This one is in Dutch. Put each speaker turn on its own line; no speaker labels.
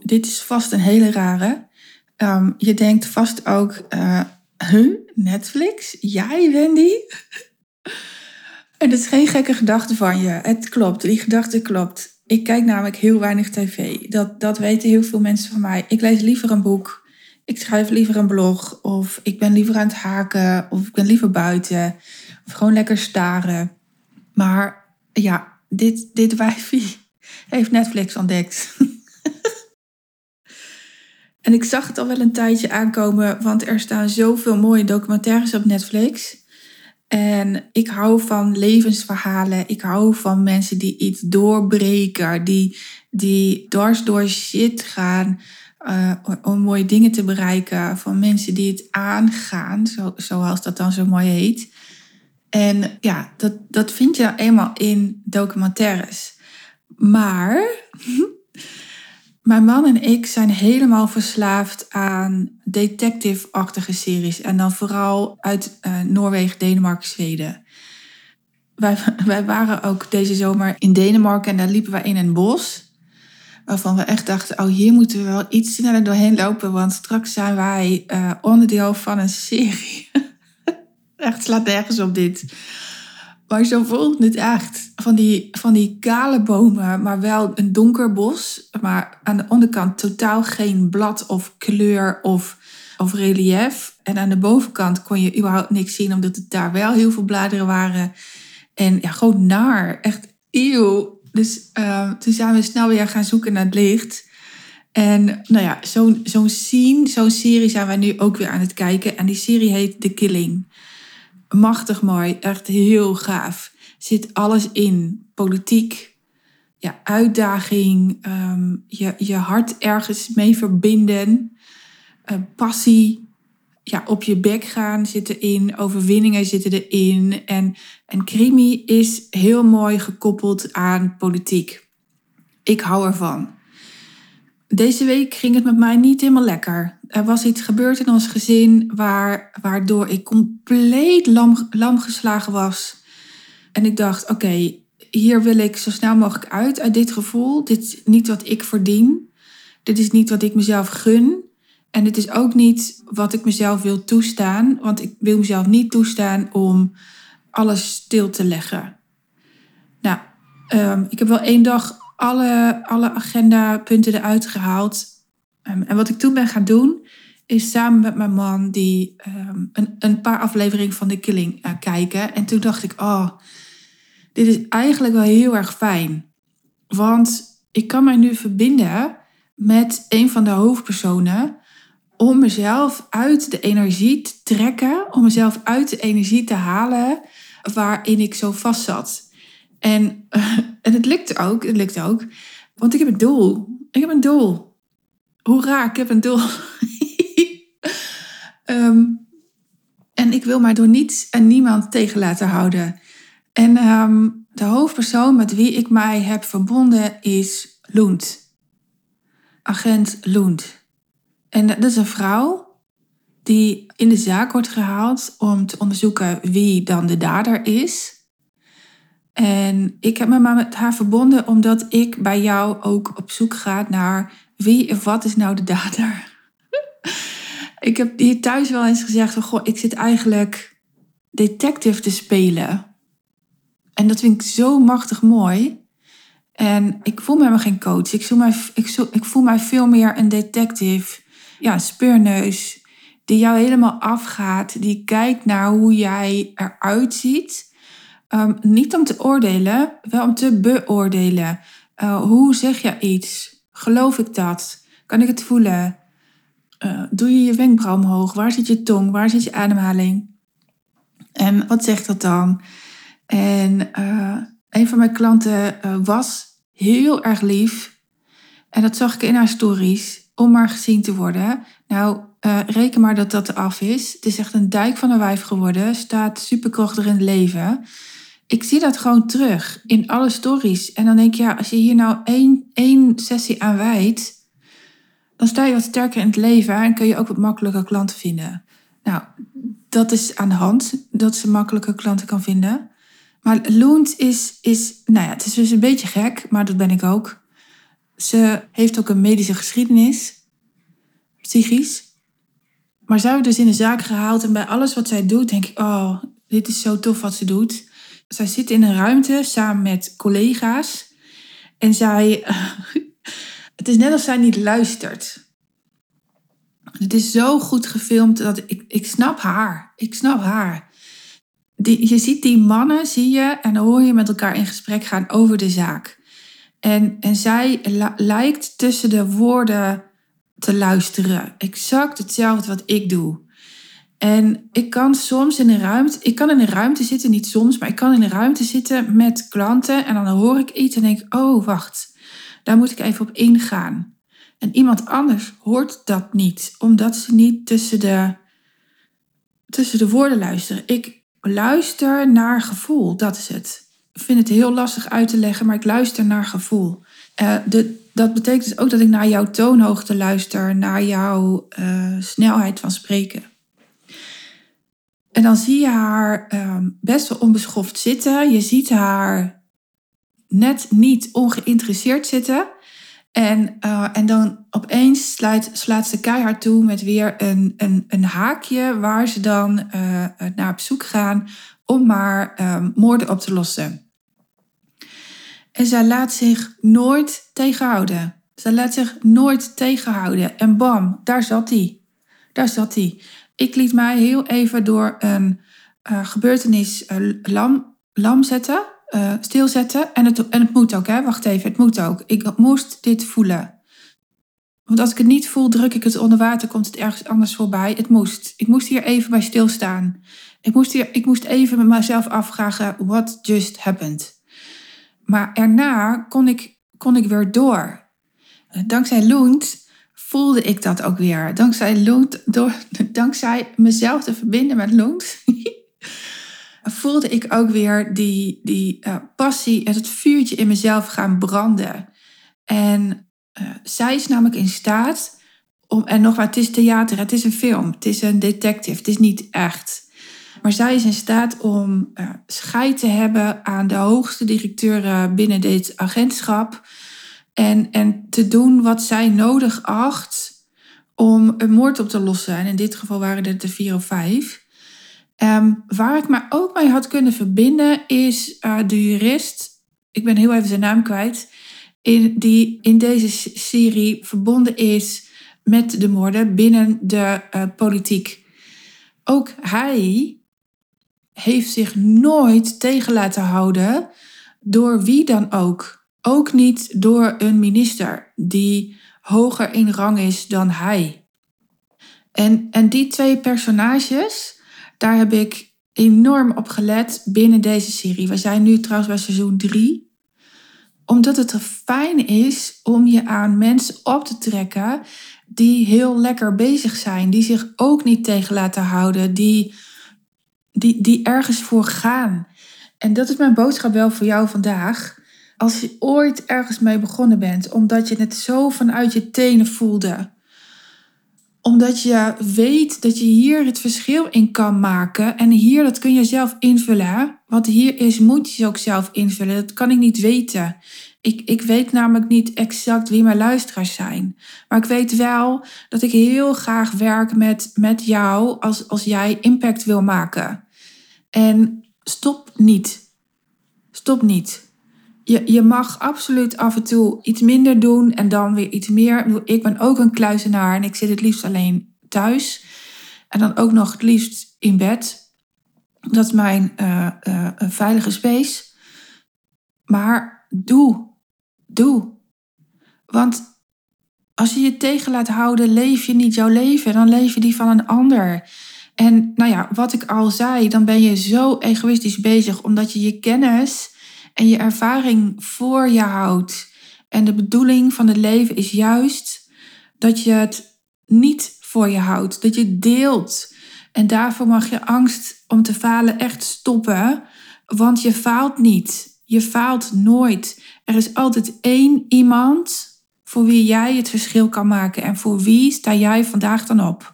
dit is vast een hele rare. Ehm, je denkt vast ook, uh, huh, Netflix? Jij, Wendy? en is geen gekke gedachte van je. Het klopt, die gedachte klopt. Ik kijk namelijk heel weinig tv. Dat, dat weten heel veel mensen van mij. Ik lees liever een boek. Ik schrijf liever een blog. Of ik ben liever aan het haken. Of ik ben liever buiten. Of gewoon lekker staren. Maar ja, dit, dit wijfie heeft Netflix ontdekt. en ik zag het al wel een tijdje aankomen, want er staan zoveel mooie documentaires op Netflix. En ik hou van levensverhalen. Ik hou van mensen die iets doorbreken, die, die dwars door shit gaan uh, om mooie dingen te bereiken. Van mensen die het aangaan, zo, zoals dat dan zo mooi heet. En ja, dat, dat vind je eenmaal in documentaires. Maar mijn man en ik zijn helemaal verslaafd aan detective-achtige series. En dan vooral uit uh, Noorwegen, Denemarken, Zweden. Wij, wij waren ook deze zomer in Denemarken en daar liepen wij in een bos. Waarvan we echt dachten, oh hier moeten we wel iets sneller doorheen lopen. Want straks zijn wij uh, onderdeel van een serie. echt slaat nergens op dit. Maar zo voelt het echt. Van die, van die kale bomen, maar wel een donker bos. Maar aan de onderkant totaal geen blad of kleur of, of relief. En aan de bovenkant kon je überhaupt niks zien, omdat het daar wel heel veel bladeren waren. En ja, gewoon naar. Echt eeuw. Dus uh, toen zijn we snel weer gaan zoeken naar het licht. En nou ja, zo'n zo'n scene, zo'n serie zijn wij nu ook weer aan het kijken. En die serie heet The Killing machtig mooi, echt heel gaaf. Zit alles in. Politiek, ja, uitdaging, ehm, je, je hart ergens mee verbinden, uh, passie, ja, op je bek gaan zit erin, overwinningen zitten erin. En, en crimi is heel mooi gekoppeld aan politiek. Ik hou ervan. Deze week ging het met mij niet helemaal lekker. Er was iets gebeurd in ons gezin waar, waardoor ik compleet lam, geslagen was. En ik dacht, oké, hier wil ik zo snel mogelijk uit, uit dit gevoel. Dit is niet wat ik verdien. Dit is niet wat ik mezelf gun. En dit is ook niet wat ik mezelf wil toestaan. Want ik wil mezelf niet toestaan om alles stil te leggen. Nou, um, ik heb wel één dag alle, alle agendapunten eruit gehaald. Um, en wat ik toen ben gaan doen, is samen met mijn man die um, een, een paar afleveringen van The Killing uh, kijken. En toen dacht ik, oh, dit is eigenlijk wel heel erg fijn. Want ik kan mij nu verbinden met een van de hoofdpersonen om mezelf uit de energie te trekken, om mezelf uit de energie te halen waarin ik zo vast zat. En, en het lukt ook, het lukt ook, want ik heb een doel. Ik heb een doel. Hoera, ik heb een doel. um, en ik wil mij door niets en niemand tegen laten houden. En um, de hoofdpersoon met wie ik mij heb verbonden is Lund. Agent Lund. En dat is een vrouw die in de zaak wordt gehaald om te onderzoeken wie dan de dader is. En ik heb me maar met haar verbonden omdat ik bij jou ook op zoek ga naar wie of wat is nou de dader. ik heb hier thuis wel eens gezegd van, goh, ik zit eigenlijk detective te spelen. En dat vind ik zo machtig mooi. En ik voel me helemaal geen coach. Ik voel mij, ik, ik voel mij veel meer een detective. Ja, een speurneus. Die jou helemaal afgaat. Die kijkt naar hoe jij eruit ziet. Um, niet om te oordelen, wel om te beoordelen. Uh, hoe zeg je iets? Geloof ik dat? Kan ik het voelen? Uh, doe je je wenkbrauw omhoog? Waar zit je tong? Waar zit je ademhaling? En wat zegt dat dan? En uh, een van mijn klanten was heel erg lief. En dat zag ik in haar stories, om maar gezien te worden. Nou, reken maar dat dat af is. Het is echt een dijk van een wijf geworden. Staat superkrachtig in het leven ik zie dat gewoon terug in alle stories. En dan denk ik, ja, als je hier nou één, één sessie aan wijdt, dan sta je wat sterker in het leven en kun je ook wat makkelijker klanten vinden. Nou, dat is aan de hand, dat ze makkelijke klanten kan vinden. Maar Loont is, is, nou ja, het is dus een beetje gek, maar dat ben ik ook. Ze heeft ook een medische geschiedenis, psychisch. Maar zij wordt dus in de zaak gehaald en bij alles wat zij doet, denk ik: oh, dit is zo tof wat ze doet. Zij zit in een ruimte samen met collega's en zij. het is net als zij niet luistert. Het is zo goed gefilmd dat ik, ik snap haar. Ik snap haar. Die, je ziet die mannen, zie je, en dan hoor je met elkaar in gesprek gaan over de zaak. En, en zij lijkt tussen de woorden te luisteren. Exact hetzelfde wat ik doe. En ik kan soms in een ruimte, ik kan in een ruimte zitten, niet soms, maar ik kan in een ruimte zitten met klanten en dan hoor ik iets en denk, oh wacht, daar moet ik even op ingaan. En iemand anders hoort dat niet, omdat ze niet tussen de, tussen de woorden luisteren. Ik luister naar gevoel, dat is het. Ik vind het heel lastig uit te leggen, maar ik luister naar gevoel. Uh, de, dat betekent dus ook dat ik naar jouw toonhoogte luister, naar jouw uh, snelheid van spreken. En dan zie je haar uh, best wel onbeschoft zitten. Je ziet haar net niet ongeïnteresseerd zitten. En, uh, en dan opeens sluit, slaat ze keihard toe met weer een, een, een haakje waar ze dan uh, naar op zoek gaan om maar uh, moorden op te lossen. En zij laat zich nooit tegenhouden. Zij laat zich nooit tegenhouden. En bam, daar zat hij. Daar zat hij. Ik liet mij heel even door een uh, gebeurtenis uh, lam, lam zetten, uh, stilzetten. En het, en het moet ook, hè? wacht even, het moet ook. Ik moest dit voelen. Want als ik het niet voel, druk ik het onder water, komt het ergens anders voorbij. Het moest. Ik moest hier even bij stilstaan. Ik moest, hier, ik moest even met mezelf afvragen, what just happened? Maar daarna kon ik, kon ik weer door. Dankzij Loent voelde ik dat ook weer. Dankzij Loent, door, dankzij mezelf te verbinden met Loent, voelde ik ook weer die, die uh, passie en het vuurtje in mezelf gaan branden. En uh, zij is namelijk in staat om, en nog wat, het is theater, het is een film, het is een detective, het is niet echt. Maar zij is in staat om uh, scheid te hebben aan de hoogste directeuren binnen dit agentschap. En, en te doen wat zij nodig acht om een moord op te lossen. En in dit geval waren het er vier of vijf. Um, waar ik me ook mee had kunnen verbinden is uh, de jurist. Ik ben heel even zijn naam kwijt. In, die in deze serie verbonden is met de moorden binnen de uh, politiek. Ook hij heeft zich nooit tegen laten houden door wie dan ook. Ook niet door een minister die hoger in rang is dan hij. En, en die twee personages, daar heb ik enorm op gelet binnen deze serie. We zijn nu trouwens bij seizoen 3 omdat het fijn is om je aan mensen op te trekken die heel lekker bezig zijn, die zich ook niet tegen laten houden, die die, die ergens voor gaan. En dat is mijn boodschap wel voor jou vandaag. Als je ooit ergens mee begonnen bent, omdat je het zo vanuit je tenen voelde, omdat je weet dat je hier het verschil in kan maken. En hier, dat kun je zelf invullen. Wat hier is, moet je ook zelf invullen. Dat kan ik niet weten. Ik, ik weet namelijk niet exact wie mijn luisteraars zijn. Maar ik weet wel dat ik heel graag werk met, met jou als, als jij impact wil maken. En stop niet. Stop niet. Je, je mag absoluut af en toe iets minder doen en dan weer iets meer. Ik ben ook een kluizenaar en ik zit het liefst alleen thuis. En dan ook nog het liefst in bed. Dat is mijn uh, uh, veilige space. Maar doe doe. Want als je je tegen laat houden, leef je niet jouw leven, dan leef je die van een ander. En nou ja, wat ik al zei, dan ben je zo egoïstisch bezig omdat je je kennis en je ervaring voor je houdt. En de bedoeling van het leven is juist dat je het niet voor je houdt, dat je deelt. En daarvoor mag je angst om te falen echt stoppen, want je faalt niet. Je faalt nooit. Er is altijd één iemand voor wie jij het verschil kan maken. En voor wie sta jij vandaag dan op?